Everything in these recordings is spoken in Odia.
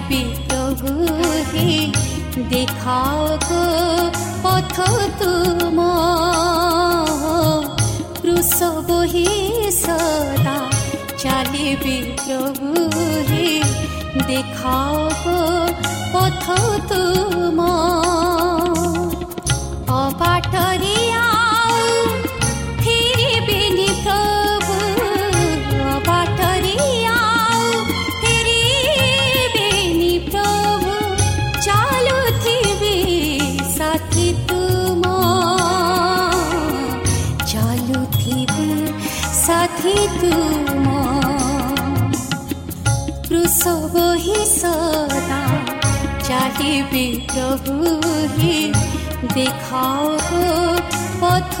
भी प्रभु দেখাও গো পথ তুম কৃষব হে সদা চালিবি প্রভু হে দেখাও গো পথ তুমা देखाओ पथ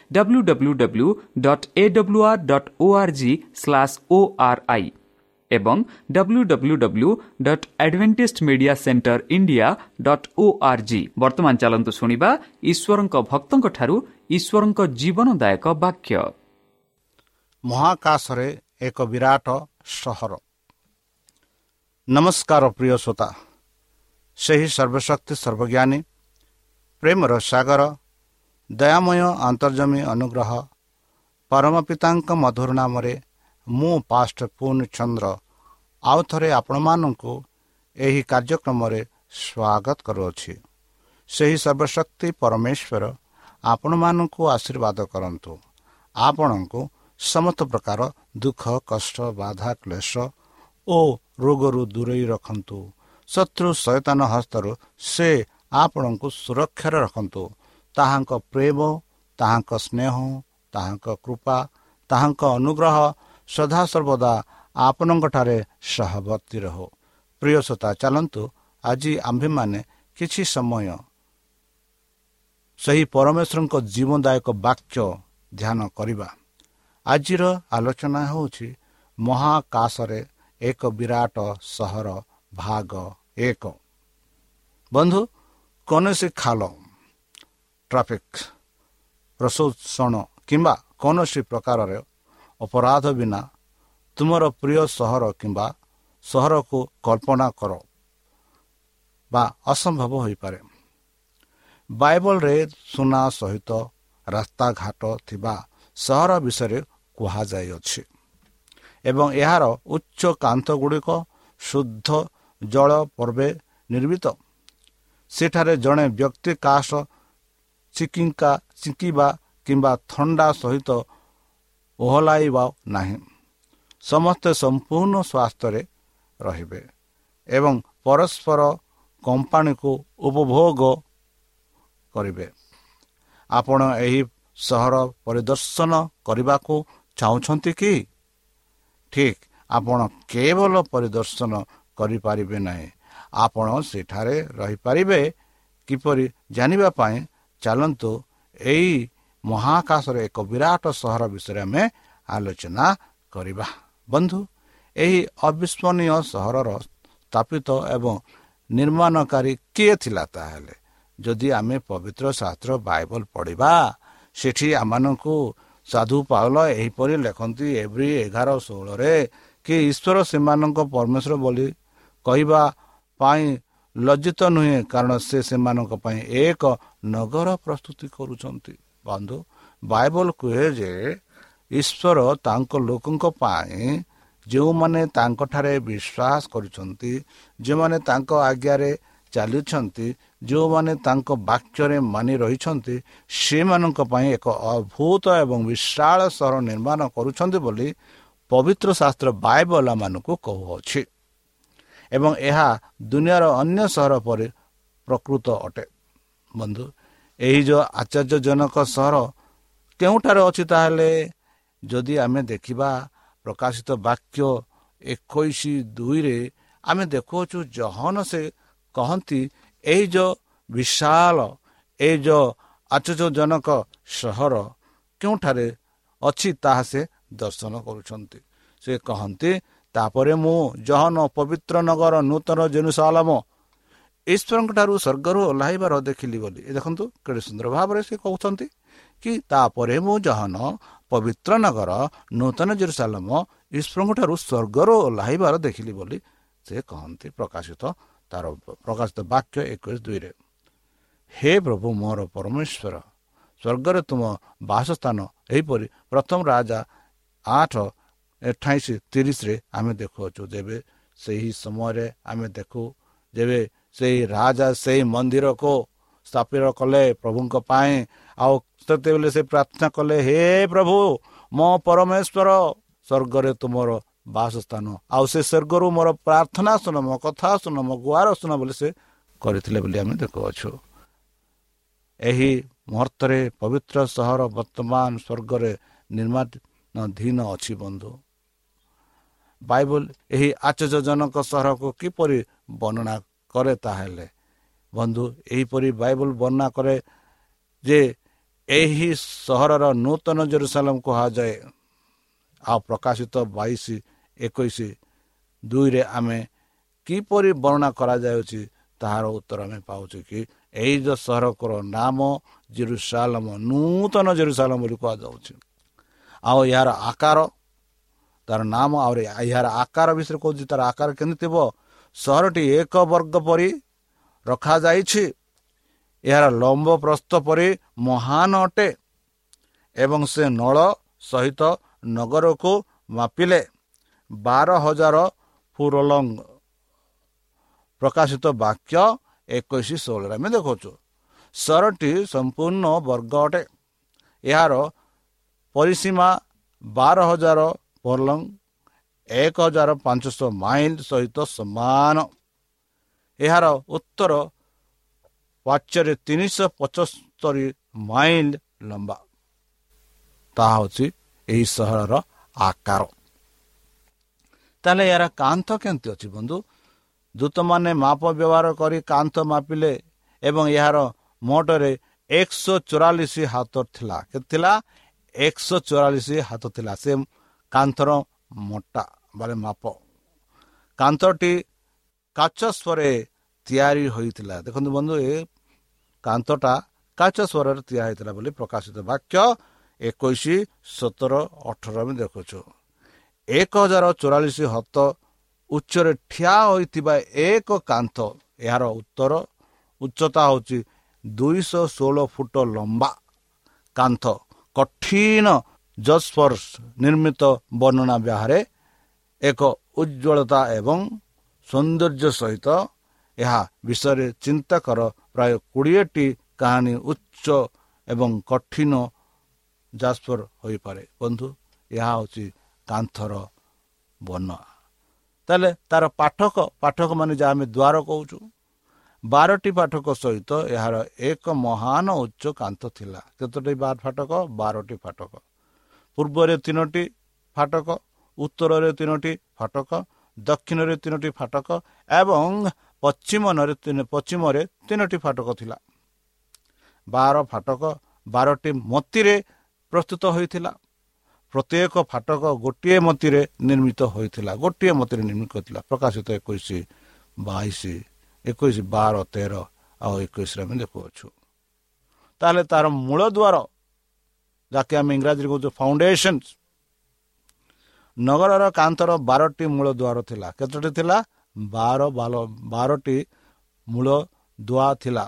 W W W dot A W R dot O R I ଏବଂ W W W dot advantage media centre India dot O R G ବର୍ତ୍ତମାନ ଚାଲନ୍ତୁ ଶୁଣିବା ଈଶ୍ୱରଙ୍କ ଭକ୍ତଙ୍କଠାରୁ ଈଶ୍ୱରଙ୍କ ଜୀବନଦାୟକ ବାକ୍ୟ। ମହାକାଶରେ ଏକ ବିରାଟ ସହର। ନମସ୍କାର ପ୍ରିୟ ଶ୍ରୋତା। ସେହି ସର୍ବଶକ୍ତି ସର୍ବଜ୍ଞାନୀ ପ୍ରେମର ସାଗର ଦୟାମୟ ଅନ୍ତର୍ଜମୀ ଅନୁଗ୍ରହ। ପରମ ପିତାଙ୍କ ମଧୁର ନାମରେ ମୁଁ ପାଷ୍ଟ ପୂର୍ଣ୍ଣ ଚନ୍ଦ୍ର ଆଉ ଥରେ ଆପଣମାନଙ୍କୁ ଏହି କାର୍ଯ୍ୟକ୍ରମରେ ସ୍ୱାଗତ କରୁଅଛି। ସେହି ସର୍ବଶକ୍ତି ପରମେଶ୍ୱର ଆପଣମାନଙ୍କୁ ଆଶୀର୍ବାଦ କରନ୍ତୁ। ଆପଣଙ୍କୁ ସମସ୍ତ ପ୍ରକାର ଦୁଃଖ କଷ୍ଟ ବାଧା କ୍ଲେଶ ଓ ରୋଗରୁ ଦୂରେଇ ରଖନ୍ତୁ। ଶତ୍ରୁ ସଚେତନ ହସ୍ତରୁ ସେ ଆପଣଙ୍କୁ ସୁରକ୍ଷାରେ ରଖନ୍ତୁ। ତାହାଙ୍କ ପ୍ରେମ ତାହାଙ୍କ ସ୍ନେହ ତାହାଙ୍କ କୃପା ତାହାଙ୍କ ଅନୁଗ୍ରହ ସଦାସର୍ବଦା ଆପଣଙ୍କଠାରେ ସହବର୍ତ୍ତୀ ରହୁ। ପ୍ରିୟସତା ଚାଲନ୍ତୁ ଆଜି ଆମ୍ଭେମାନେ କିଛି ସମୟ ସେହି ପରମେଶ୍ୱରଙ୍କ ଜୀବନଦାୟକ ବାକ୍ୟ ଧ୍ୟାନ କରିବା। ଆଜିର ଆଲୋଚନା ହେଉଛି ମହାକାଶରେ ଏକ ବିରାଟ ସହର ଭାଗ ଏକ। ବନ୍ଧୁ କୌଣସି ଖାଲ ଟ୍ରାଫିକ୍ ପ୍ରଶୋଷଣ କିମ୍ବା କୌଣସି ପ୍ରକାରର ଅପରାଧ ବିନା ତୁମର ପ୍ରିୟ ସହର କିମ୍ବା ସହରକୁ କଳ୍ପନା କର ବା ଅସମ୍ଭବ ହୋଇପାରେ ବାଇବଲରେ ସୁନା ସହିତ ରାସ୍ତାଘାଟ ଥିବା ସହର ବିଷୟରେ କୁହାଯାଇଅଛି ଏବଂ ଏହାର ଉଚ୍ଚ କାନ୍ଥ ଗୁଡ଼ିକ ଶୁଦ୍ଧ ଜଳ ପର୍ବେ ନିର୍ମିତ ସେଠାରେ ଜଣେ ବ୍ୟକ୍ତି କାଶ ଚିକିଙ୍କା ଚିକିବା କିମ୍ବା ଥଣ୍ଡା ସହିତ ଓହଲାଇବା ନାହିଁ। ସମସ୍ତେ ସମ୍ପୂର୍ଣ୍ଣ ସ୍ୱାସ୍ଥ୍ୟରେ ରହିବେ ଏବଂ ପରସ୍ପର କମ୍ପାନୀକୁ ଉପଭୋଗ କରିବେ। ଆପଣ ଏହି ସହର ପରିଦର୍ଶନ କରିବାକୁ ଚାହୁଁଛନ୍ତି କି? ଠିକ୍ ଆପଣ କେବଳ ପରିଦର୍ଶନ କରିପାରିବେ ନାହିଁ। ଆପଣ ସେଠାରେ ରହିପାରିବେ। କିପରି ଜାଣିବା ପାଇଁ ଚାଲନ୍ତୁ ଏଇ ମହାକାଶର ଏକ ବିରାଟ ସହର ବିଷୟରେ ଆମେ ଆଲୋଚନା କରିବା। ବନ୍ଧୁ ଏହି ଅବିସ୍ମରଣୀୟ ସହରର ସ୍ଥାପିତ ଏବଂ ନିର୍ମାଣକାରୀ କିଏ ଥିଲା ତାହେଲେ? ଯଦି ଆମେ ପବିତ୍ର ଶାସ୍ତ୍ର ବାଇବଲ ପଢ଼ିବା ସେଠି ଆମମାନଙ୍କୁ ସାଧୁ ପାଉଲ ଏହିପରି ଲେଖନ୍ତି ଏଭ୍ରି ଏଗାର ଷୋହଳରେ କି ଈଶ୍ୱର ସେମାନଙ୍କ ପରମେଶ୍ୱର ବୋଲି କହିବା ପାଇଁ ଲଜ୍ଜିତ ନୁହେଁ କାରଣ ସେ ସେମାନଙ୍କ ପାଇଁ ଏକ ନଗର ପ୍ରସ୍ତୁତି କରୁଛନ୍ତି। ବନ୍ଧୁ ବାଇବଲ କୁହେ ଯେ ଈଶ୍ୱର ତାଙ୍କ ଲୋକଙ୍କ ପାଇଁ ଯେଉଁମାନେ ତାଙ୍କଠାରେ ବିଶ୍ୱାସ କରୁଛନ୍ତି ଯେଉଁମାନେ ତାଙ୍କ ଆଜ୍ଞାରେ ଚାଲୁଛନ୍ତି ଯେଉଁମାନେ ତାଙ୍କ ବାକ୍ୟରେ ମାନି ରହିଛନ୍ତି ସେମାନଙ୍କ ପାଇଁ ଏକ ଅଦ୍ଭୁତ ଏବଂ ବିଶାଳ ସହର ନିର୍ମାଣ କରୁଛନ୍ତି ବୋଲି ପବିତ୍ର ଶାସ୍ତ୍ର ବାଇବଲ ମାନଙ୍କୁ କହୁଅଛି। ଏବଂ ଏହା ଦୁନିଆର ଅନ୍ୟ ସହର ପରି ପ୍ରକୃତ ଅଟେ। ବନ୍ଧୁ ଏହି ଯେଉଁ ଆଶ୍ଚର୍ଯ୍ୟଜନକ ସହର କେଉଁଠାରେ ଅଛି ତାହେଲେ? ଯଦି ଆମେ ଦେଖିବା ପ୍ରକାଶିତ ବାକ୍ୟ ଏକୋଇଶ ଦୁଇରେ ଆମେ ଦେଖୁଅଛୁ ଜହନ ସେ କହନ୍ତି ଏଇ ଯେଉଁ ବିଶାଳ ଏଇ ଯେଉଁ ଆଶ୍ଚର୍ଯ୍ୟଜନକ ସହର କେଉଁଠାରେ ଅଛି ତାହା ସେ ଦର୍ଶନ କରୁଛନ୍ତି? ସେ କହନ୍ତି ତାପରେ ମୁଁ ଜହନ ପବିତ୍ର ନଗର ନୂତନ ଜେନୁସାଲମ ଈଶ୍ୱରଙ୍କ ଠାରୁ ସ୍ୱର୍ଗରୁ ଓହ୍ଲାଇବାର ଦେଖିଲି ବୋଲି। ଦେଖନ୍ତୁ କେତେ ସୁନ୍ଦର ଭାବରେ ସେ କହୁଛନ୍ତି କି ତାପରେ ମୁଁ ଜହନ ପବିତ୍ର ନଗର ନୂତନ ଜେରୁସାଲମ ଈଶ୍ୱରଙ୍କ ଠାରୁ ସ୍ୱର୍ଗରୁ ଓହ୍ଲାଇବାର ଦେଖିଲି ବୋଲି ସେ କହନ୍ତି ପ୍ରକାଶିତ ତାର ପ୍ରକାଶିତ ବାକ୍ୟ ଏକୋଇଶ ଦୁଇରେ। ହେ ପ୍ରଭୁ ମୋର ପରମେଶ୍ୱର ସ୍ୱର୍ଗରେ ତୁମ ବାସସ୍ଥାନ ଏହିପରି ପ୍ରଥମ ରାଜା ଆଠ ଅଠାଇଶ ତିରିଶରେ ଆମେ ଦେଖୁଅଛୁ ଯେବେ ସେହି ସମୟରେ ଆମେ ଦେଖୁ ଯେବେ ସେହି ରାଜା ସେହି ମନ୍ଦିରକୁ ସ୍ଥାପିତ କଲେ ପ୍ରଭୁଙ୍କ ପାଇଁ ଆଉ ସେତେବେଳେ ସେ ପ୍ରାର୍ଥନା କଲେ ହେ ପ୍ରଭୁ ମୋ ପରମେଶ୍ୱର ସ୍ୱର୍ଗରେ ତୁମର ବାସସ୍ଥାନ ଆଉ ସେ ସ୍ୱର୍ଗରୁ ମୋର ପ୍ରାର୍ଥନା ଶୁଣ ମୋ କଥା ଶୁଣ ମୋ ଗୁହାର ଶୁଣ ବୋଲି ସେ କରିଥିଲେ ବୋଲି ଆମେ ଦେଖୁଅଛୁ। ଏହି ମୁହୂର୍ତ୍ତରେ ପବିତ୍ର ସହର ବର୍ତ୍ତମାନ ସ୍ୱର୍ଗରେ ନିର୍ମାଣାଧୀନ ଅଛି ବନ୍ଧୁ। ବାଇବଲ ଏହି ଆଶ୍ଚର୍ଯ୍ୟଜନକ ସହରକୁ କିପରି ବର୍ଣ୍ଣନା କରେ ତାହେଲେ? ବନ୍ଧୁ ଏହିପରି ବାଇବଲ ବର୍ଣ୍ଣନା କରେ ଯେ ଏହି ସହରର ନୂତନ ଜେରୁସାଲମ କୁହାଯାଏ। ଆଉ ପ୍ରକାଶିତ ବାଇଶ ଏକୋଇଶ ଦୁଇରେ ଆମେ କିପରି ବର୍ଣ୍ଣନା କରାଯାଉଛି ତାହାର ଉତ୍ତର ଆମେ ପାଉଛୁ କି ଏହି ଯେଉଁ ସହରକର ନାମ ଜେରୁସାଲମ ନୂତନ ଜେରୁସାଲମ ବୋଲି କୁହାଯାଉଛି। ଆଉ ଏହାର ଆକାର ତାର ନାମ ଆହୁରି ଏହାର ଆକାର ବିଷୟରେ କହୁଛି ତାର ଆକାର କେମିତି ଥିବ? ସହରଟି ଏକ ବର୍ଗ ପରି ରଖାଯାଇଛି। ଏହାର ଲମ୍ବ ପ୍ରସ୍ତ ପରି ମହାନ ଅଟେ ଏବଂ ସେ ନଳ ସହିତ ନଗରକୁ ମାପିଲେ। ବାର ହଜାର ଫୁରଲଙ୍ଗ। ପ୍ରକାଶିତ ବାକ୍ୟ ଏକୋଇଶ ଷୋହଳରେ ଆମେ ଦେଖାଉଛୁ ସହରଟି ସମ୍ପୂର୍ଣ୍ଣ ବର୍ଗ ଅଟେ। ଏହାର ପରିସୀମା ବାର ହଜାର ଫରଲଙ୍ଗ ଏକ ହଜାର ପାଞ୍ଚଶହ ମାଇଲ ସହିତ ସମାନ। ଏହାର ଉତ୍ତର ପାଚରେ ତିନିଶହ ପଚସ୍ତରୀ ମାଇଲ ଲମ୍ବା। ତାହା ହେଉଛି ଏହି ସହରର ଆକାର। ତାହେଲେ ଏହାର କାନ୍ଥ କେମିତି ଅଛି ବନ୍ଧୁ? ଦୂତମାନେ ମାପ ବ୍ୟବହାର କରି କାନ୍ଥ ମାପିଲେ ଏବଂ ଏହାର ମୋଟରେ ଏକଶହ ଚଉରାଳିଶ ହାତ ଥିଲା। କେତେ ଥିଲା? ଏକଶହ ଚଉରାଳିଶ ହାତ ଥିଲା। ସେ କାନ୍ଥର ମୋଟା ବା ମାପ। କାନ୍ଥଟି କାଚ ସ୍ୱରେ ତିଆରି ହୋଇଥିଲା। ଦେଖନ୍ତୁ ବନ୍ଧୁ ଏ କାନ୍ଥଟା କାଚ ସ୍ୱରରେ ତିଆରି ହୋଇଥିଲା ବୋଲି ପ୍ରକାଶିତ ବାକ୍ୟ ଏକୋଇଶ ସତର ଅଠର ଆମେ ଦେଖୁଛୁ। ଏକ ହଜାର ଚଉରାଳିଶ ହତ ଉଚ୍ଚରେ ଠିଆ ହୋଇଥିବା ଏକ କାନ୍ଥ ଏହାର ଉତ୍ତର ଉଚ୍ଚତା ହେଉଛି ଦୁଇଶହ ଷୋହଳ ଫୁଟ ଲମ୍ବା କାନ୍ଥ କଠିନ ଜସ୍ପର୍ସ ନିର୍ମିତ ବର୍ଣ୍ଣନା ବାହାରେ ଏକ ଉଜ୍ଜଳତା ଏବଂ ସୌନ୍ଦର୍ଯ୍ୟ ସହିତ ଏହା ବିଷୟରେ ଚିନ୍ତା କର ପ୍ରାୟ କୋଡ଼ିଏଟି କାହାଣୀ ଉଚ୍ଚ ଏବଂ କଠିନ ଜାସ୍ପର ହୋଇପାରେ ବନ୍ଧୁ ଏହା ହେଉଛି କାନ୍ଥର ବର୍ଣ୍ଣନା ତାହେଲେ ତାର ପାଠକ ପାଠକ ମାନେ ଯାହା ଆମେ ଦ୍ୱାର କହୁଛୁ ବାରଟି ପାଠକ ସହିତ ଏହାର ଏକ ମହାନ ଉଚ୍ଚ କାନ୍ଥ ଥିଲା କେତୋଟି ବାର ଫାଟକ ବାରଟି ଫାଟକ ପୂର୍ବରେ ତିନୋଟି ଫାଟକ ଉତ୍ତରରେ ତିନୋଟି ଫାଟକ ଦକ୍ଷିଣରେ ତିନୋଟି ଫାଟକ ଏବଂ ପଶ୍ଚିମରେ ପଶ୍ଚିମରେ ତିନୋଟି ଫାଟକ ଥିଲା। ବାର ଫାଟକ ବାରଟି ମତିରେ ପ୍ରସ୍ତୁତ ହୋଇଥିଲା। ପ୍ରତ୍ୟେକ ଫାଟକ ଗୋଟିଏ ମତିରେ ନିର୍ମିତ ହୋଇଥିଲା। ଗୋଟିଏ ମତିରେ ନିର୍ମିତ ହୋଇଥିଲା। ପ୍ରକାଶିତ ଏକୋଇଶ ବାଇଶ ଏକୋଇଶ ବାର ତେର ଆଉ ଏକୋଇଶରେ ଆମେ ଦେଖୁଅଛୁ। ତାହେଲେ ତାର ମୂଳ ଦ୍ୱାର ଯାହାକି ଆମେ ଇଂରାଜୀରେ କହୁଛୁ ଫାଉଣ୍ଡେସନ ନଗରର କାନ୍ଥର ବାରଟି ମୂଳ ଦ୍ୱାର ଥିଲା। କେତୋଟି ଥିଲା? ବାର ବାରଟି ମୂଳ ଦୁଆ ଥିଲା।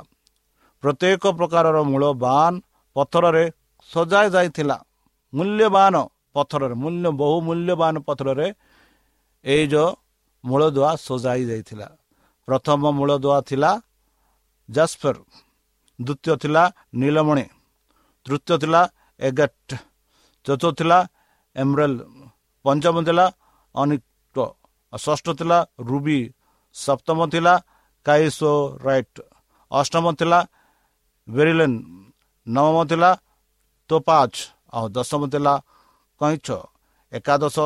ପ୍ରତ୍ୟେକ ପ୍ରକାରର ମୂଳ ବାନ ପଥରରେ ସଜା ଯାଇଥିଲା। ମୂଲ୍ୟବାନ ପଥରରେ ମୂଲ୍ୟ ବହୁ ମୂଲ୍ୟବାନ ପଥରରେ ଏଇ ଯେଉଁ ମୂଳଦୁଆ ସଜାଇ ଯାଇଥିଲା। ପ୍ରଥମ ମୂଳଦୁଆ ଥିଲା ଜାସ୍ଫର ଦ୍ୱିତୀୟ ଥିଲା ନୀଳମଣି। ତୃତୀୟ ଥିଲା ଏଗେଟ୍ ଚତୁର୍ଥ ଥିଲା ଏମ୍ରେଲ ପଞ୍ଚମ ଥିଲା ଅନିକ ଷଷ୍ଠ ଥିଲା ରୁବି ସପ୍ତମ ଥିଲା କାଇସୋ ରାଇଟ୍ ଅଷ୍ଟମ ଥିଲା ଭେରିଲେନ୍ ନବମ ଥିଲା ତୋପାଜ ଆଉ ଦଶମ ଥିଲା କଇଁଛ ଏକାଦଶ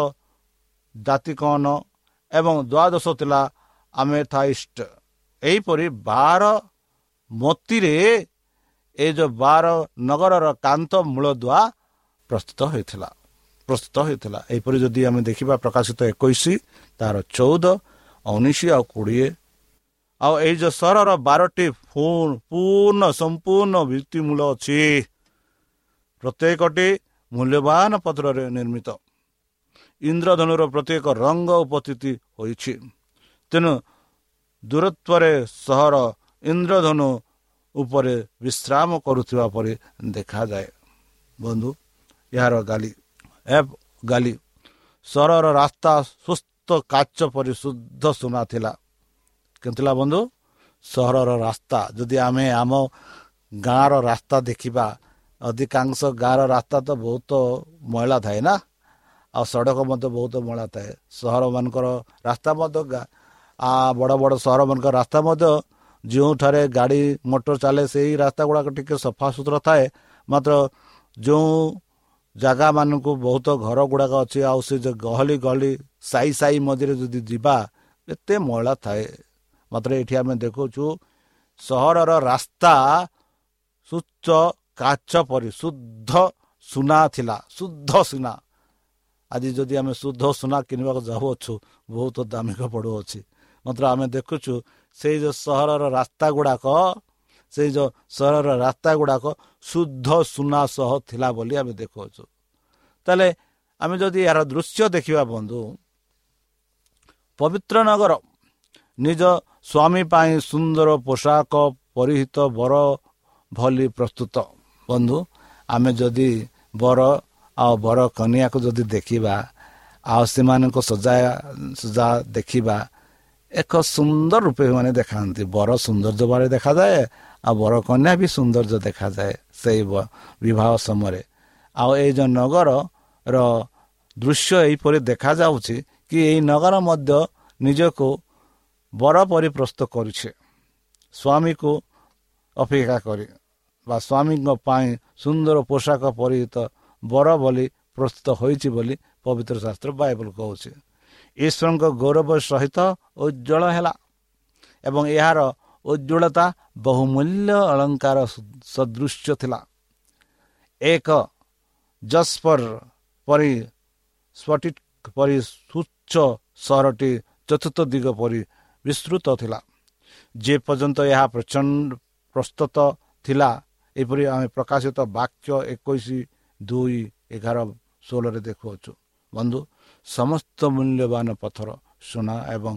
ଜାତିକନ ଏବଂ ଦ୍ୱାଦଶ ଥିଲା ଆମେଥାଇଷ୍ଟ। ଏହିପରି ବାର ମତିରେ ଏ ଯେଉଁ ବାର ନଗରର କାନ୍ତ ମୂଳଦୁଆ ପ୍ରସ୍ତୁତ ହୋଇଥିଲା। ପ୍ରସ୍ତୁତ ହୋଇଥିଲା। ଏହିପରି ଯଦି ଆମେ ଦେଖିବା ପ୍ରକାଶିତ ଏକୋଇଶ ତାର ଚଉଦ ଉଣେଇଶ ଆଉ କୋଡ଼ିଏ। ଆଉ ଏଇ ଯେଉଁ ସହରର ବାରଟି ପୂର୍ଣ୍ଣ ସମ୍ପୂର୍ଣ୍ଣ ଭିତ୍ତିମୂଳ ଅଛି। ପ୍ରତ୍ୟେକଟି ମୂଲ୍ୟବାନ ପତ୍ରରେ ନିର୍ମିତ। ଇନ୍ଦ୍ରଧନୁର ପ୍ରତ୍ୟେକ ରଙ୍ଗ ଉପସ୍ଥିତି ହୋଇଛି। ତେଣୁ ଦୂରତ୍ୱରେ ସହର ଇନ୍ଦ୍ରଧନୁ ଉପରେ ବିଶ୍ରାମ କରୁଥିବା ପରି ଦେଖାଯାଏ। ବନ୍ଧୁ ଏହାର ଗାଲି ଗାଲି ସହରର ରାସ୍ତା ସୁସ୍ଥ କାଚ ପରି ଶୁଦ୍ଧ ସୁନା ଥିଲା କେମିତି ବନ୍ଧୁ? ସହରର ରାସ୍ତା ଯଦି ଆମେ ଆମ ଗାଁର ରାସ୍ତା ଦେଖିବା ଅଧିକାଂଶ ଗାଁର ରାସ୍ତା ତ ବହୁତ ମଇଳା ଥାଏ ନା? ଆଉ ସଡ଼କ ମଧ୍ୟ ବହୁତ ମଇଳା ଥାଏ। ସହରମାନଙ୍କର ରାସ୍ତା ମଧ୍ୟ ବଡ଼ ବଡ଼ ସହରମାନଙ୍କର ରାସ୍ତା ମଧ୍ୟ ଯେଉଁଠାରେ ଗାଡ଼ି ମଟର ଚାଲେ ସେଇ ରାସ୍ତା ଗୁଡ଼ାକ ଟିକେ ସଫା ସୁତୁରା ଥାଏ। ମାତ୍ର ଯେଉଁ ଜାଗାମାନଙ୍କୁ ବହୁତ ଘର ଗୁଡ଼ାକ ଅଛି ଆଉ ସେ ଯେଉଁ ଗହଳି ଗହଳି ସାଇ ସାଇ ମଝିରେ ଯଦି ଯିବା ଏତେ ମଇଳା ଥାଏ। ମାତ୍ର ଏଠି ଆମେ ଦେଖୁଛୁ ସହରର ରାସ୍ତା ସୁଚ୍ଚ କାଚ ପରି ଶୁଦ୍ଧ ସୁନା ଥିଲା ଶୁଦ୍ଧ ସୁନା। ଆଜି ଯଦି ଆମେ ଶୁଦ୍ଧ ସୁନା କିଣିବାକୁ ଯାଉଅଛୁ ବହୁତ ଦାମିକ ପଡ଼ୁଅଛି। ମାତ୍ର ଆମେ ଦେଖୁଛୁ ସେଇ ଯେଉଁ ସହରର ରାସ୍ତା ଗୁଡ଼ାକ ସେଇ ଯେଉଁ ସହରର ରାସ୍ତା ଗୁଡ଼ାକ ଶୁଦ୍ଧ ସୁନା ସହ ଥିଲା ବୋଲି ଆମେ ଦେଖୁଅଛୁ। ତାହେଲେ ଆମେ ଯଦି ଏହାର ଦୃଶ୍ୟ ଦେଖିବା ବନ୍ଧୁ ପବିତ୍ର ନଗର ନିଜ ସ୍ୱାମୀ ପାଇଁ ସୁନ୍ଦର ପୋଷାକ ପରିହିତ ବର ଭଲି ପ୍ରସ୍ତୁତ। ବନ୍ଧୁ ଆମେ ଯଦି ବର ଆଉ ବର କନିଆକୁ ଯଦି ଦେଖିବା ଆଉ ସେମାନଙ୍କ ସଜା ସଜା ଦେଖିବା ଏକ ସୁନ୍ଦର ରୂପେ ମାନେ ଦେଖାନ୍ତି ବର ସୌନ୍ଦର୍ଯ୍ୟ ଭାବରେ ଦେଖାଯାଏ ଆଉ ବର କନ୍ୟା ବି ସୌନ୍ଦର୍ଯ୍ୟ ଦେଖାଯାଏ ସେଇ ବିବାହ ସମୟରେ ଆଉ ଏଇ ଯେଉଁ ନଗରର ଦୃଶ୍ୟ ଏହିପରି ଦେଖାଯାଉଛି କି ଏଇ ନଗର ମଧ୍ୟ ନିଜକୁ ବର ପରି ପ୍ରସ୍ତୁତ କରୁଛେ ସ୍ୱାମୀକୁ ଅପେକ୍ଷା କରି ବା ସ୍ୱାମୀଙ୍କ ପାଇଁ ସୁନ୍ଦର ପୋଷାକ ପରିହିତ ବର ବୋଲି ପ୍ରସ୍ତୁତ ହୋଇଛି ବୋଲି ପବିତ୍ର ଶାସ୍ତ୍ର ବାଇବଲ କହୁଛି ଈଶ୍ୱରଙ୍କ ଗୌରବ ସହିତ ଉଜ୍ଜଳ ହେଲା ଏବଂ ଏହାର ଉଜ୍ଜଳତା ବହୁମୂଲ୍ୟ ଅଳଙ୍କାର ସଦୃଶ୍ୟ ଥିଲା। ଏକ ଜସ୍ପର ପରି ସ୍ଫଟିକ ପରି ସ୍ୱଚ୍ଛ ସହରଟି ଚତୁର୍ଥ ଦିଗ ପରି ବିସ୍ତୃତ ଥିଲା। ଯେ ପର୍ଯ୍ୟନ୍ତ ଏହା ପ୍ରଚଣ୍ଡ ପ୍ରସ୍ତୁତ ଥିଲା ଏପରି ଆମେ ପ୍ରକାଶିତ ବାକ୍ୟ ଏକୋଇଶ ଦୁଇ ଏଗାର ଷୋହଳରେ ଦେଖୁଅଛୁ। ବନ୍ଧୁ ସମସ୍ତ ମୂଲ୍ୟବାନ ପଥର ସୁନା ଏବଂ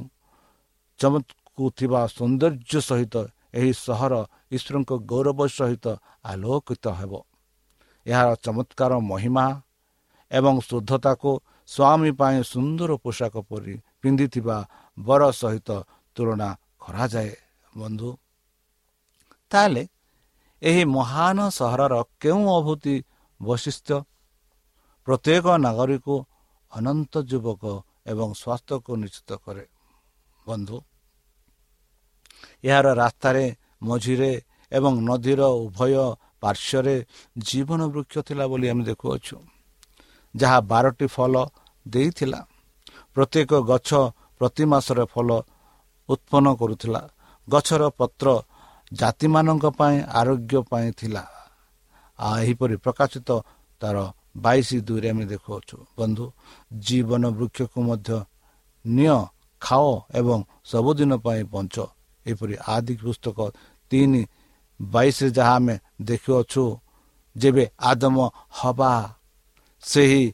ଚମତ୍କୁ ଥିବା ସୌନ୍ଦର୍ଯ୍ୟ ସହିତ ଏହି ସହର ଈଶ୍ୱରଙ୍କ ଗୌରବ ସହିତ ଆଲୋକିତ ହେବ। ଏହାର ଚମତ୍କାର ମହିମା ଏବଂ ଶୁଦ୍ଧତାକୁ ସ୍ୱାମୀ ପାଇଁ ସୁନ୍ଦର ପୋଷାକ ପରି ପିନ୍ଧିଥିବା ବର ସହିତ ତୁଳନା କରାଯାଏ ବନ୍ଧୁ। ତାହେଲେ ଏହି ମହାନ ସହରର କେଉଁ ଅଭୂତି ବୈଶିଷ୍ଟ୍ୟ? ପ୍ରତ୍ୟେକ ନାଗରିକ ଅନନ୍ତ ଯୁବକ ଏବଂ ସ୍ୱାସ୍ଥ୍ୟକୁ ନିଶ୍ଚିତ କରେ ବନ୍ଧୁ ଏହାର ରାସ୍ତାରେ ମଝିରେ ଏବଂ ନଦୀର ଉଭୟ ପାର୍ଶ୍ୱରେ ଜୀବନ ବୃକ୍ଷ ଥିଲା ବୋଲି ଆମେ ଦେଖୁଅଛୁ। ଯାହା ବାରଟି ଫଲ ଦେଇଥିଲା। ପ୍ରତ୍ୟେକ ଗଛ ପ୍ରତି ମାସରେ ଫଳ ଉତ୍ପନ୍ନ କରୁଥିଲା। ଗଛର ପତ୍ର ଜାତିମାନଙ୍କ ପାଇଁ ଆରୋଗ୍ୟ ପାଇଁ ଥିଲା। ଆଉ ଏହିପରି ପ୍ରକାଶିତ ତାର ବାଇଶ ଦୁଇରେ ଆମେ ଦେଖୁଅଛୁ ବନ୍ଧୁ ଜୀବନ ବୃକ୍ଷକୁ ମଧ୍ୟ ନିଅ ଖାଅ ଏବଂ ସବୁଦିନ ପାଇଁ ବଞ୍ଚ। ଏପରି ଆଦି ପୁସ୍ତକ ତିନି ବାଇଶରେ ଯାହା ଆମେ ଦେଖୁଅଛୁ ଯେବେ ଆଦମ ହବା ସେହି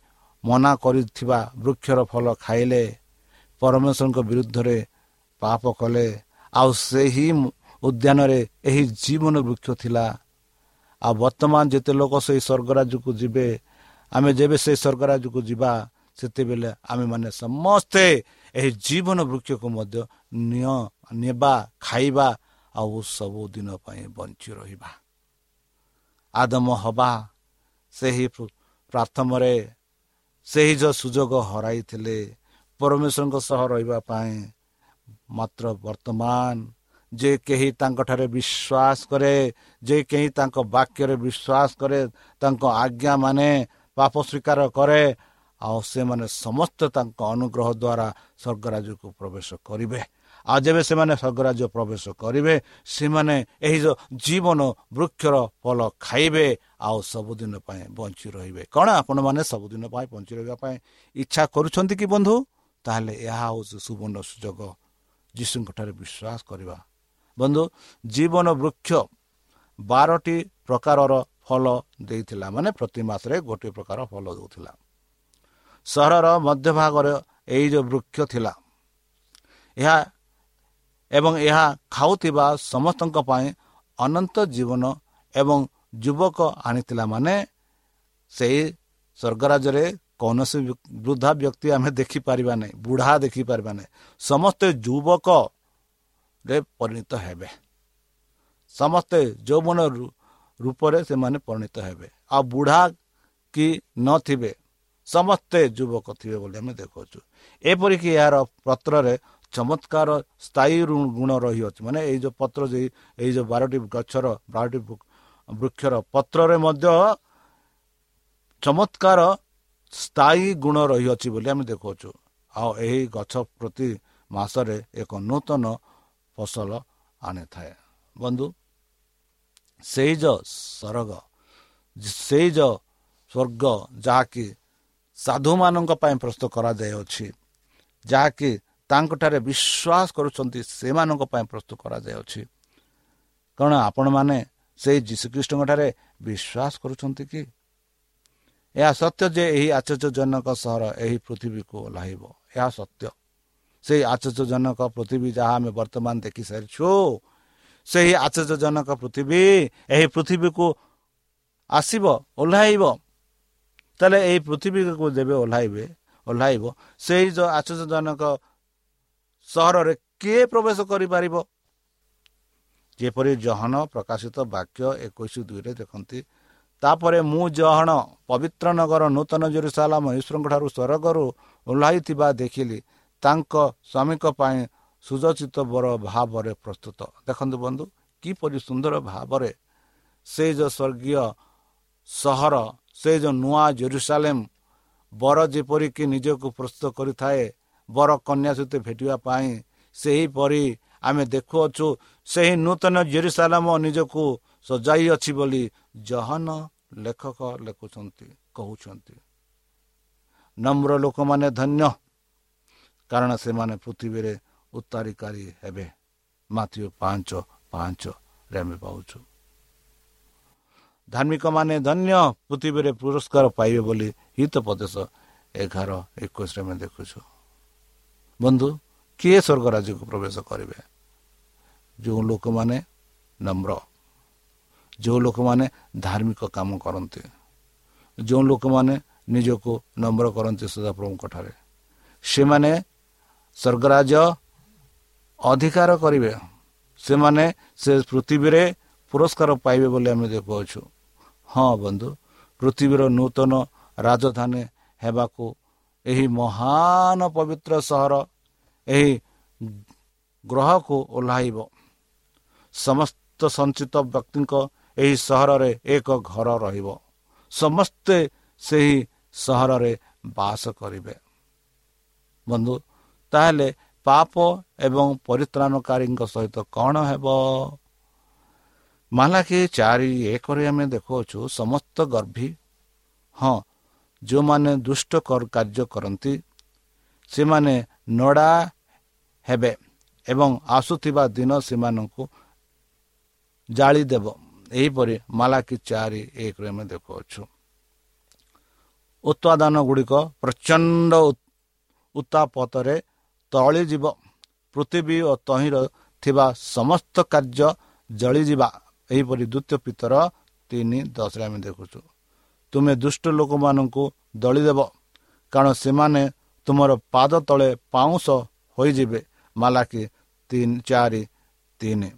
ମନା କରିଥିବା ବୃକ୍ଷର ଫଳ ଖାଇଲେ ପରମେଶ୍ୱରଙ୍କ ବିରୁଦ୍ଧରେ ପାପ କଲେ ଆଉ ସେହି ଉଦ୍ୟାନରେ ଏହି ଜୀବନ ବୃକ୍ଷ ଥିଲା। ଆଉ ବର୍ତ୍ତମାନ ଯେତେ ଲୋକ ସେହି ସ୍ୱର୍ଗରାଜକୁ ଯିବେ ଆମେ ଯେବେ ସେ ସ୍ୱର୍ଗରାଜକୁ ଯିବା ସେତେବେଳେ ଆମେମାନେ ସମସ୍ତେ ଏହି ଜୀବନ ବୃକ୍ଷକୁ ମଧ୍ୟ ନେବା ଖାଇବା ଆଉ ସବୁଦିନ ପାଇଁ ବଞ୍ଚି ରହିବା। ଆଦମ ହବା ସେହି ପ୍ରାଥମରେ ସେହି ଯେଉଁ ସୁଯୋଗ ହରାଇଥିଲେ ପରମେଶ୍ୱରଙ୍କ ସହ ରହିବା ପାଇଁ ମାତ୍ର ବର୍ତ୍ତମାନ ଯେ କେହି ତାଙ୍କଠାରେ ବିଶ୍ୱାସ କରେ ଯେ କେହି ତାଙ୍କ ବାକ୍ୟରେ ବିଶ୍ୱାସ କରେ ତାଙ୍କ ଆଜ୍ଞା ମାନେ ପାପ ସ୍ୱୀକାର କରେ ଆଉ ସେମାନେ ସମସ୍ତେ ତାଙ୍କ ଅନୁଗ୍ରହ ଦ୍ୱାରା ସ୍ୱର୍ଗରାଜକୁ ପ୍ରବେଶ କରିବେ। ଆଉ ଯେବେ ସେମାନେ ସ୍ୱର୍ଗରାଜ ପ୍ରବେଶ କରିବେ ସେମାନେ ଏହି ଜୀବନ ବୃକ୍ଷର ଫଳ ଖାଇବେ ଆଉ ସବୁଦିନ ପାଇଁ ବଞ୍ଚି ରହିବେ। କ'ଣ ଆପଣମାନେ ସବୁଦିନ ପାଇଁ ବଞ୍ଚି ରହିବା ପାଇଁ ଇଚ୍ଛା କରୁଛନ୍ତି କି ବନ୍ଧୁ? ତାହେଲେ ଏହା ହେଉଛି ସୁବର୍ଣ୍ଣ ସୁଯୋଗ। ଯୀଶୁଙ୍କଠାରେ ବିଶ୍ୱାସ କରିବା। ବନ୍ଧୁ ଜୀବନ ବୃକ୍ଷ ବାରଟି ପ୍ରକାରର ଫଳ ଦେଇଥିଲା। ମାନେ ପ୍ରତି ମାସରେ ଗୋଟିଏ ପ୍ରକାର ଫଳ ଦେଉଥିଲା। ସହରର ମଧ୍ୟଭାଗରେ ଏଇ ଯେଉଁ ବୃକ୍ଷ ଥିଲା ଏହା ଏବଂ ଏହା ଖାଉଥିବା ସମସ୍ତଙ୍କ ପାଇଁ ଅନନ୍ତ ଜୀବନ ଏବଂ ଯୁବକ ଆଣିଥିଲା। ମାନେ ସେହି ସ୍ୱର୍ଗରାଜରେ କୌଣସି ବୃଦ୍ଧା ବ୍ୟକ୍ତି ଆମେ ଦେଖିପାରିବା ନାହିଁ ବୁଢ଼ା ଦେଖିପାରିବା ନାହିଁ। ସମସ୍ତେ ଯୁବକରେ ପରିଣତ ହେବେ। ସମସ୍ତେ ଯୌବନ ରୂପରେ ସେମାନେ ପରିଣତ ହେବେ। ଆଉ ବୁଢ଼ା କି ନଥିବେ ସମସ୍ତେ ଯୁବକ ଥିବେ ବୋଲି ଆମେ ଦେଖାଉଛୁ ଏପରିକି ଏହାର ପତ୍ରରେ ଚମତ୍କାର ସ୍ଥାୟୀ ଗୁଣ ରହିଅଛି। ମାନେ ଏଇ ଯେଉଁ ପତ୍ର ଯେ ଏଇ ଯେଉଁ ବାରଟି ଗଛର ବାରଟି ବୃକ୍ଷର ପତ୍ରରେ ମଧ୍ୟ ଚମତ୍କାର ସ୍ଥାୟୀ ଗୁଣ ରହିଅଛି ବୋଲି ଆମେ ଦେଖାଉଛୁ ଆଉ ଏହି ଗଛ ପ୍ରତି ମାସରେ ଏକ ନୂତନ ଫସଲ ଆଣିଥାଏ। ବନ୍ଧୁ ସେଇ ଯ ସରଗ ସେଇ ଯ ସ୍ୱର୍ଗ ଯାହାକି ସାଧୁମାନଙ୍କ ପାଇଁ ପ୍ରସ୍ତୁତ କରାଯାଇଅଛି ଯାହାକି ତାଙ୍କଠାରେ ବିଶ୍ୱାସ କରୁଛନ୍ତି ସେମାନଙ୍କ ପାଇଁ ପ୍ରସ୍ତୁତ କରାଯାଇଅଛି କାରଣ ଆପଣମାନେ ସେଇ ଯୀଶୁଖ୍ରୀଷ୍ଟଙ୍କଠାରେ ବିଶ୍ୱାସ କରୁଛନ୍ତି କି ଏହା ସତ୍ୟ ଯେ ଏହି ଆଶ୍ଚର୍ଯ୍ୟଜନକ ସହର ଏହି ପୃଥିବୀକୁ ଓହ୍ଲାଇବ ଏହା ସତ୍ୟ ସେହି ଆଶ୍ଚର୍ଯ୍ୟଜନକ ପୃଥିବୀ ଯାହା ଆମେ ବର୍ତ୍ତମାନ ଦେଖିସାରିଛୁ ସେହି ଆଶ୍ଚର୍ଯ୍ୟଜନକ ପୃଥିବୀ ଏହି ପୃଥିବୀକୁ ଆସିବ ଓହ୍ଲାଇବ। ତାହେଲେ ଏହି ପୃଥିବୀକୁ ଯେବେ ଓହ୍ଲାଇବେ ଓହ୍ଲାଇବ ସେଇ ଯେଉଁ ଆଶ୍ଚର୍ଯ୍ୟଜନକ ସହରରେ କିଏ ପ୍ରବେଶ କରିପାରିବ? ଯେପରି ଜହନ ପ୍ରକାଶିତ ବାକ୍ୟ ଏକୋଇଶ ଦୁଇରେ ଦେଖନ୍ତି ତାପରେ ମୁଁ ଜହଣ ପବିତ୍ର ନଗର ନୂତନ ଜୋରିସାଲାମ ଈଶ୍ୱରଙ୍କ ଠାରୁ ସ୍ୱର୍ଗରୁ ଓହ୍ଲାଇଥିବା ଦେଖିଲି। ତାଙ୍କ ସ୍ୱାମୀଙ୍କ ପାଇଁ ସୁଜଚିତ ବର ଭାବରେ ପ୍ରସ୍ତୁତ। ଦେଖନ୍ତୁ ବନ୍ଧୁ କିପରି ସୁନ୍ଦର ଭାବରେ ସେ ଯେଉଁ ସ୍ୱର୍ଗୀୟ ସହର ସେ ଯେଉଁ ନୂଆ ଜେରୁସାଲେମ ବର ଯେପରିକି ନିଜକୁ ପ୍ରସ୍ତୁତ କରିଥାଏ ବର କନ୍ୟା ସହିତ ଭେଟିବା ପାଇଁ ସେହିପରି ଆମେ ଦେଖୁଅଛୁ ସେହି ନୂତନ ଜେରୁସାଲାମ ନିଜକୁ ସଜାଇ ଅଛି ବୋଲି ଜହନ ଲେଖକ ଲେଖୁଛନ୍ତି କହୁଛନ୍ତି। ନମ୍ର ଲୋକମାନେ ଧନ୍ୟ କାରଣ ସେମାନେ ପୃଥିବୀରେ ଉତ୍ତାରିକାରୀ ହେବେ ମାଥ୍ୟ ପାଞ୍ଚ ପାଞ୍ଚରେ ଆମେ ପାଉଛୁ ଧାର୍ମିକ ମାନେ ଧନ୍ୟ ପୃଥିବୀରେ ପୁରସ୍କାର ପାଇବେ ବୋଲି ହିତ ପ୍ରଦେଶ ଏଗାର ଏକୋଇଶରେ ଆମେ ଦେଖୁଛୁ ବନ୍ଧୁ କିଏ ସ୍ୱର୍ଗ ରାଜ୍ୟକୁ ପ୍ରବେଶ କରିବେ ଯେଉଁ ଲୋକମାନେ ନମ୍ର ଯେଉଁ ଲୋକମାନେ ଧାର୍ମିକ କାମ କରନ୍ତି ଯେଉଁ ଲୋକମାନେ ନିଜକୁ ନମ୍ର କରନ୍ତି ସଦାପ୍ରଭୁଙ୍କ ଠାରେ ସେମାନେ ସ୍ୱର୍ଗରାଜ ଅଧିକାର କରିବେ ସେମାନେ ସେ ପୃଥିବୀରେ ପୁରସ୍କାର ପାଇବେ ବୋଲି ଆମେ ଦେଖୁଅଛୁ ହଁ ବନ୍ଧୁ ପୃଥିବୀର ନୂତନ ରାଜଧାନୀ ହେବାକୁ ଏହି ମହାନ ପବିତ୍ର ସହର ଏହି ଗ୍ରହକୁ ଓହ୍ଲାଇବ। ସମସ୍ତ ସଞ୍ଚିତ ବ୍ୟକ୍ତିଙ୍କ ଏହି ସହରରେ ଏକ ଘର ରହିବ। ସମସ୍ତେ ସେହି ସହରରେ ବାସ କରିବେ। ବନ୍ଧୁ ତାହେଲେ ପାପ ଏବଂ ପରିତ୍ରାଣକାରୀଙ୍କ ସହିତ କ'ଣ ହେବ? ମାଲାକି ଚାରି ଏକରେ ଆମେ ଦେଖୁଅଛୁ ସମସ୍ତ ଗର୍ଭୀ ହଁ ଯେଉଁମାନେ ଦୁଷ୍ଟ କାର୍ଯ୍ୟ କରନ୍ତି ସେମାନେ ନଡ଼ା ହେବେ ଏବଂ ଆସୁଥିବା ଦିନ ସେମାନଙ୍କୁ ଜାଳିଦେବ ଏହିପରି ମାଲାକି ଚାରି ଏକରେ ଆମେ ଦେଖୁଅଛୁ। ଉତ୍ପାଦନ ଗୁଡ଼ିକ ପ୍ରଚଣ୍ଡ ଉତ୍ତାପତରେ ତଳିଯିବ। ପୃଥିବୀ ଓ ତହିଁର ଥିବା ସମସ୍ତ କାର୍ଯ୍ୟ ଜଳିଯିବା। ଏହିପରି ଦ୍ୱିତୀୟ ପିତର ତିନି ଦଶରେ ଆମେ ଦେଖୁଛୁ। ତୁମେ ଦୁଷ୍ଟ ଲୋକମାନଙ୍କୁ ଦଳିଦେବ କାରଣ ସେମାନେ ତୁମର ପାଦ ତଳେ ପାଉଁଶ ହୋଇଯିବେ। ମାଲାକି ତିନି ଚାରି ତିନି।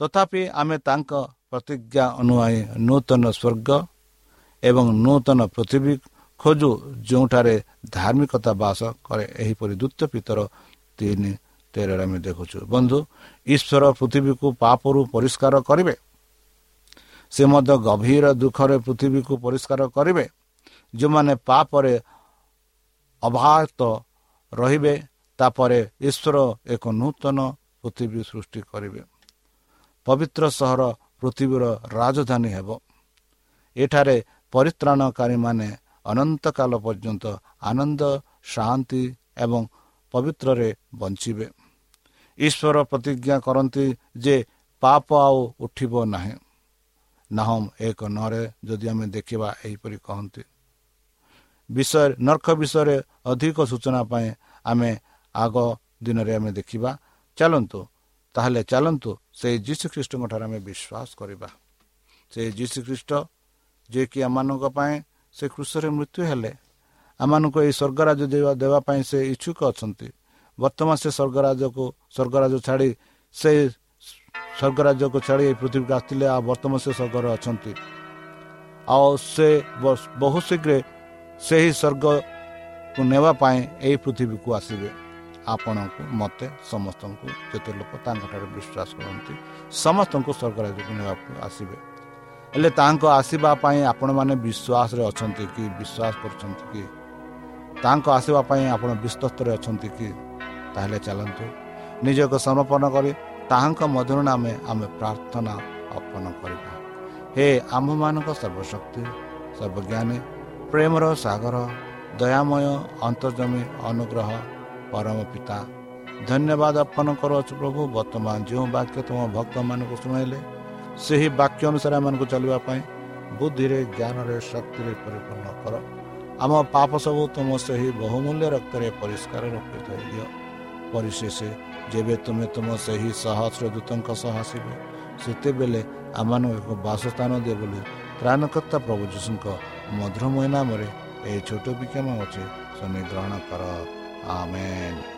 ତଥାପି ଆମେ ତାଙ୍କ ପ୍ରତିଜ୍ଞା ଅନୁଯାୟୀ ନୂତନ ସ୍ୱର୍ଗ ଏବଂ ନୂତନ ପୃଥିବୀ ଖୋଜୁ ଯେଉଁଠାରେ ଧାର୍ମିକତା ବାସ କରେ ଏହିପରି ଦ୍ୱିତୀୟ ପିତର ତିନି ତେରରେ ଆମେ ଦେଖୁଛୁ। ବନ୍ଧୁ ଈଶ୍ୱର ପୃଥିବୀକୁ ପାପରୁ ପରିଷ୍କାର କରିବେ। ସେ ମଧ୍ୟ ଗଭୀର ଦୁଃଖରେ ପୃଥିବୀକୁ ପରିଷ୍କାର କରିବେ। ଯେଉଁମାନେ ପାପରେ ଅବାହତ ରହିବେ ତାପରେ ଈଶ୍ୱର ଏକ ନୂତନ ପୃଥିବୀ ସୃଷ୍ଟି କରିବେ। ପବିତ୍ର ସହର ପୃଥିବୀର ରାଜଧାନୀ ହେବ। ଏଠାରେ ପରିତ୍ରାଣକାରୀମାନେ ଅନନ୍ତକାଳ ପର୍ଯ୍ୟନ୍ତ ଆନନ୍ଦ ଶାନ୍ତି ଏବଂ ପବିତ୍ରରେ ବଞ୍ଚିବେ ଈଶ୍ୱର ପ୍ରତିଜ୍ଞା କରନ୍ତି ଯେ ପାପ ଆଉ ଉଠିବ ନାହିଁ ନାହମ ଏକ ନରେ ଯଦି ଆମେ ଦେଖିବା ଏହିପରି କହନ୍ତି ବିଷୟ ନର୍କ ବିଷୟରେ ଅଧିକ ସୂଚନା ପାଇଁ ଆମେ ଆଗ ଦିନରେ ଆମେ ଦେଖିବା ଚାଲନ୍ତୁ ତାହେଲେ ଚାଲନ୍ତୁ ସେଇ ଯୀଶୁ ଖ୍ରୀଷ୍ଟଙ୍କ ଠାରେ ଆମେ ବିଶ୍ୱାସ କରିବା ସେ ଯୀଶୁ ଖ୍ରୀଷ୍ଟ ଯିଏକି ଆମମାନଙ୍କ ପାଇଁ ସେ କୃଷରେ ମୃତ୍ୟୁ ହେଲେ। ଆମମାନଙ୍କୁ ଏହି ସ୍ୱର୍ଗରାଜ ଦେବା ଦେବା ପାଇଁ ସେ ଇଚ୍ଛୁକ ଅଛନ୍ତି। ବର୍ତ୍ତମାନ ସେ ସ୍ୱର୍ଗରାଜକୁ ସ୍ୱର୍ଗରାଜ ଛାଡ଼ି ସେ ସ୍ୱର୍ଗରାଜକୁ ଛାଡ଼ି ଏହି ପୃଥିବୀକୁ ଆସିଥିଲେ ଆଉ ବର୍ତ୍ତମାନ ସେ ସ୍ୱର୍ଗରେ ଅଛନ୍ତି। ଆଉ ସେ ବହୁ ଶୀଘ୍ର ସେହି ସ୍ୱର୍ଗକୁ ନେବା ପାଇଁ ଏହି ପୃଥିବୀକୁ ଆସିବେ। ଆପଣଙ୍କୁ ମୋତେ ସମସ୍ତଙ୍କୁ ଯେତେ ଲୋକ ତାଙ୍କଠାରେ ବିଶ୍ୱାସ କରନ୍ତି ସମସ୍ତଙ୍କୁ ସ୍ୱର୍ଗରାଜକୁ ନେବାକୁ ଆସିବେ। ହେଲେ ତାଙ୍କ ଆସିବା ପାଇଁ ଆପଣମାନେ ବିଶ୍ୱାସରେ ଅଛନ୍ତି କି ବିଶ୍ୱାସ କରୁଛନ୍ତି କି? ତାଙ୍କ ଆସିବା ପାଇଁ ଆପଣ ବିଶ୍ୱସ୍ତରେ ଅଛନ୍ତି କି? ତାହେଲେ ଚାଲନ୍ତୁ। ନିଜକୁ ସମର୍ପଣ କରି ତାହାଙ୍କ ମଧୁର ନାମେ ଆମେ ପ୍ରାର୍ଥନା ଅର୍ପଣ କରିବା। ହେ ଆମ୍ଭମାନଙ୍କ ସର୍ବଶକ୍ତି ସର୍ବଜ୍ଞାନୀ ପ୍ରେମର ସାଗର ଦୟାମୟ ଅନ୍ତର୍ଜମୀ ଅନୁଗ୍ରହ ପରମ ପିତା ଧନ୍ୟବାଦ ଅର୍ପଣ କରୁଅଛୁ ପ୍ରଭୁ। ବର୍ତ୍ତମାନ ଯେଉଁ ବାକ୍ୟ ତୁମ ଭକ୍ତମାନଙ୍କୁ ଶୁଣାଇଲେ ସେହି ବାକ୍ୟ ଅନୁସାରେ ଏମାନଙ୍କୁ ଚାଲିବା ପାଇଁ ବୁଦ୍ଧିରେ ଜ୍ଞାନରେ ଶକ୍ତିରେ ପରିପୂର୍ଣ୍ଣ କର। ଆମ ପାପ ସବୁ ତୁମ ସେହି ବହୁମୂଲ୍ୟ ରକ୍ତରେ ପରିଷ୍କାର ରଖିତ ଦିଅ ପରିଶେଷ ଯେବେ ତୁମେ ତୁମ ସେହି ସହସ୍ର ଦୂତଙ୍କ ସହ ଆସିବ ସେତେବେଳେ ଆମମାନଙ୍କୁ ଏକ ବାସସ୍ଥାନ ଦିଅ ବୋଲି ତ୍ରାଣକର୍ତ୍ତା ପ୍ରଭୁ ଯୀଶୁଙ୍କ ମଧୁରମୟ ନାମରେ ଏହି ଛୋଟ ବିଜ୍ଞାନ ଅଛି ଶନି ଗ୍ରହଣ କର। ଆମେନ୍।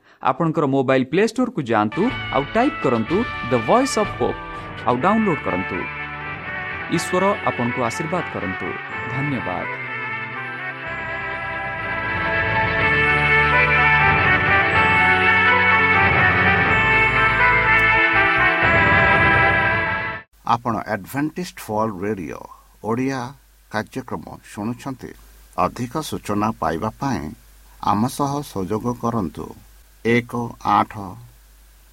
ଆପଣଙ୍କର ମୋବାଇଲ୍ ପ୍ଲେ ଷ୍ଟୋର୍କୁ ଯାଆନ୍ତୁ ଆଉ ଟାଇପ୍ କରନ୍ତୁ ଦ ଭଏସ୍ ଅଫ୍ ହୋପ୍ ଆଉ ଡାଉନଲୋଡ୍ କରନ୍ତୁ। ଈଶ୍ୱର ଆପଣଙ୍କୁ ଆଶୀର୍ବାଦ କରନ୍ତୁ। ଧନ୍ୟବାଦ। ଆପଣ ଆଡଭେଣ୍ଟିସ୍ଡ ଫଲ୍ ରେଡିଓ ଓଡ଼ିଆ କାର୍ଯ୍ୟକ୍ରମ ଶୁଣୁଛନ୍ତି। ଅଧିକ ସୂଚନା ପାଇବା ପାଇଁ ଆମ ସହ ସଂଯୋଗ କରନ୍ତୁ। ଏକ ଆଠ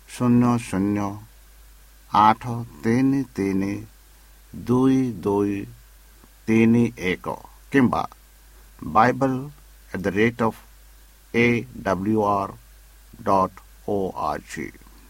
ଶୂନ୍ୟ ଶୂନ୍ୟ ଆଠ ତିନି ତିନି ଦୁଇ ଦୁଇ ତିନି ଏକ କିମ୍ବା Bible at the rate of A W R dot O R G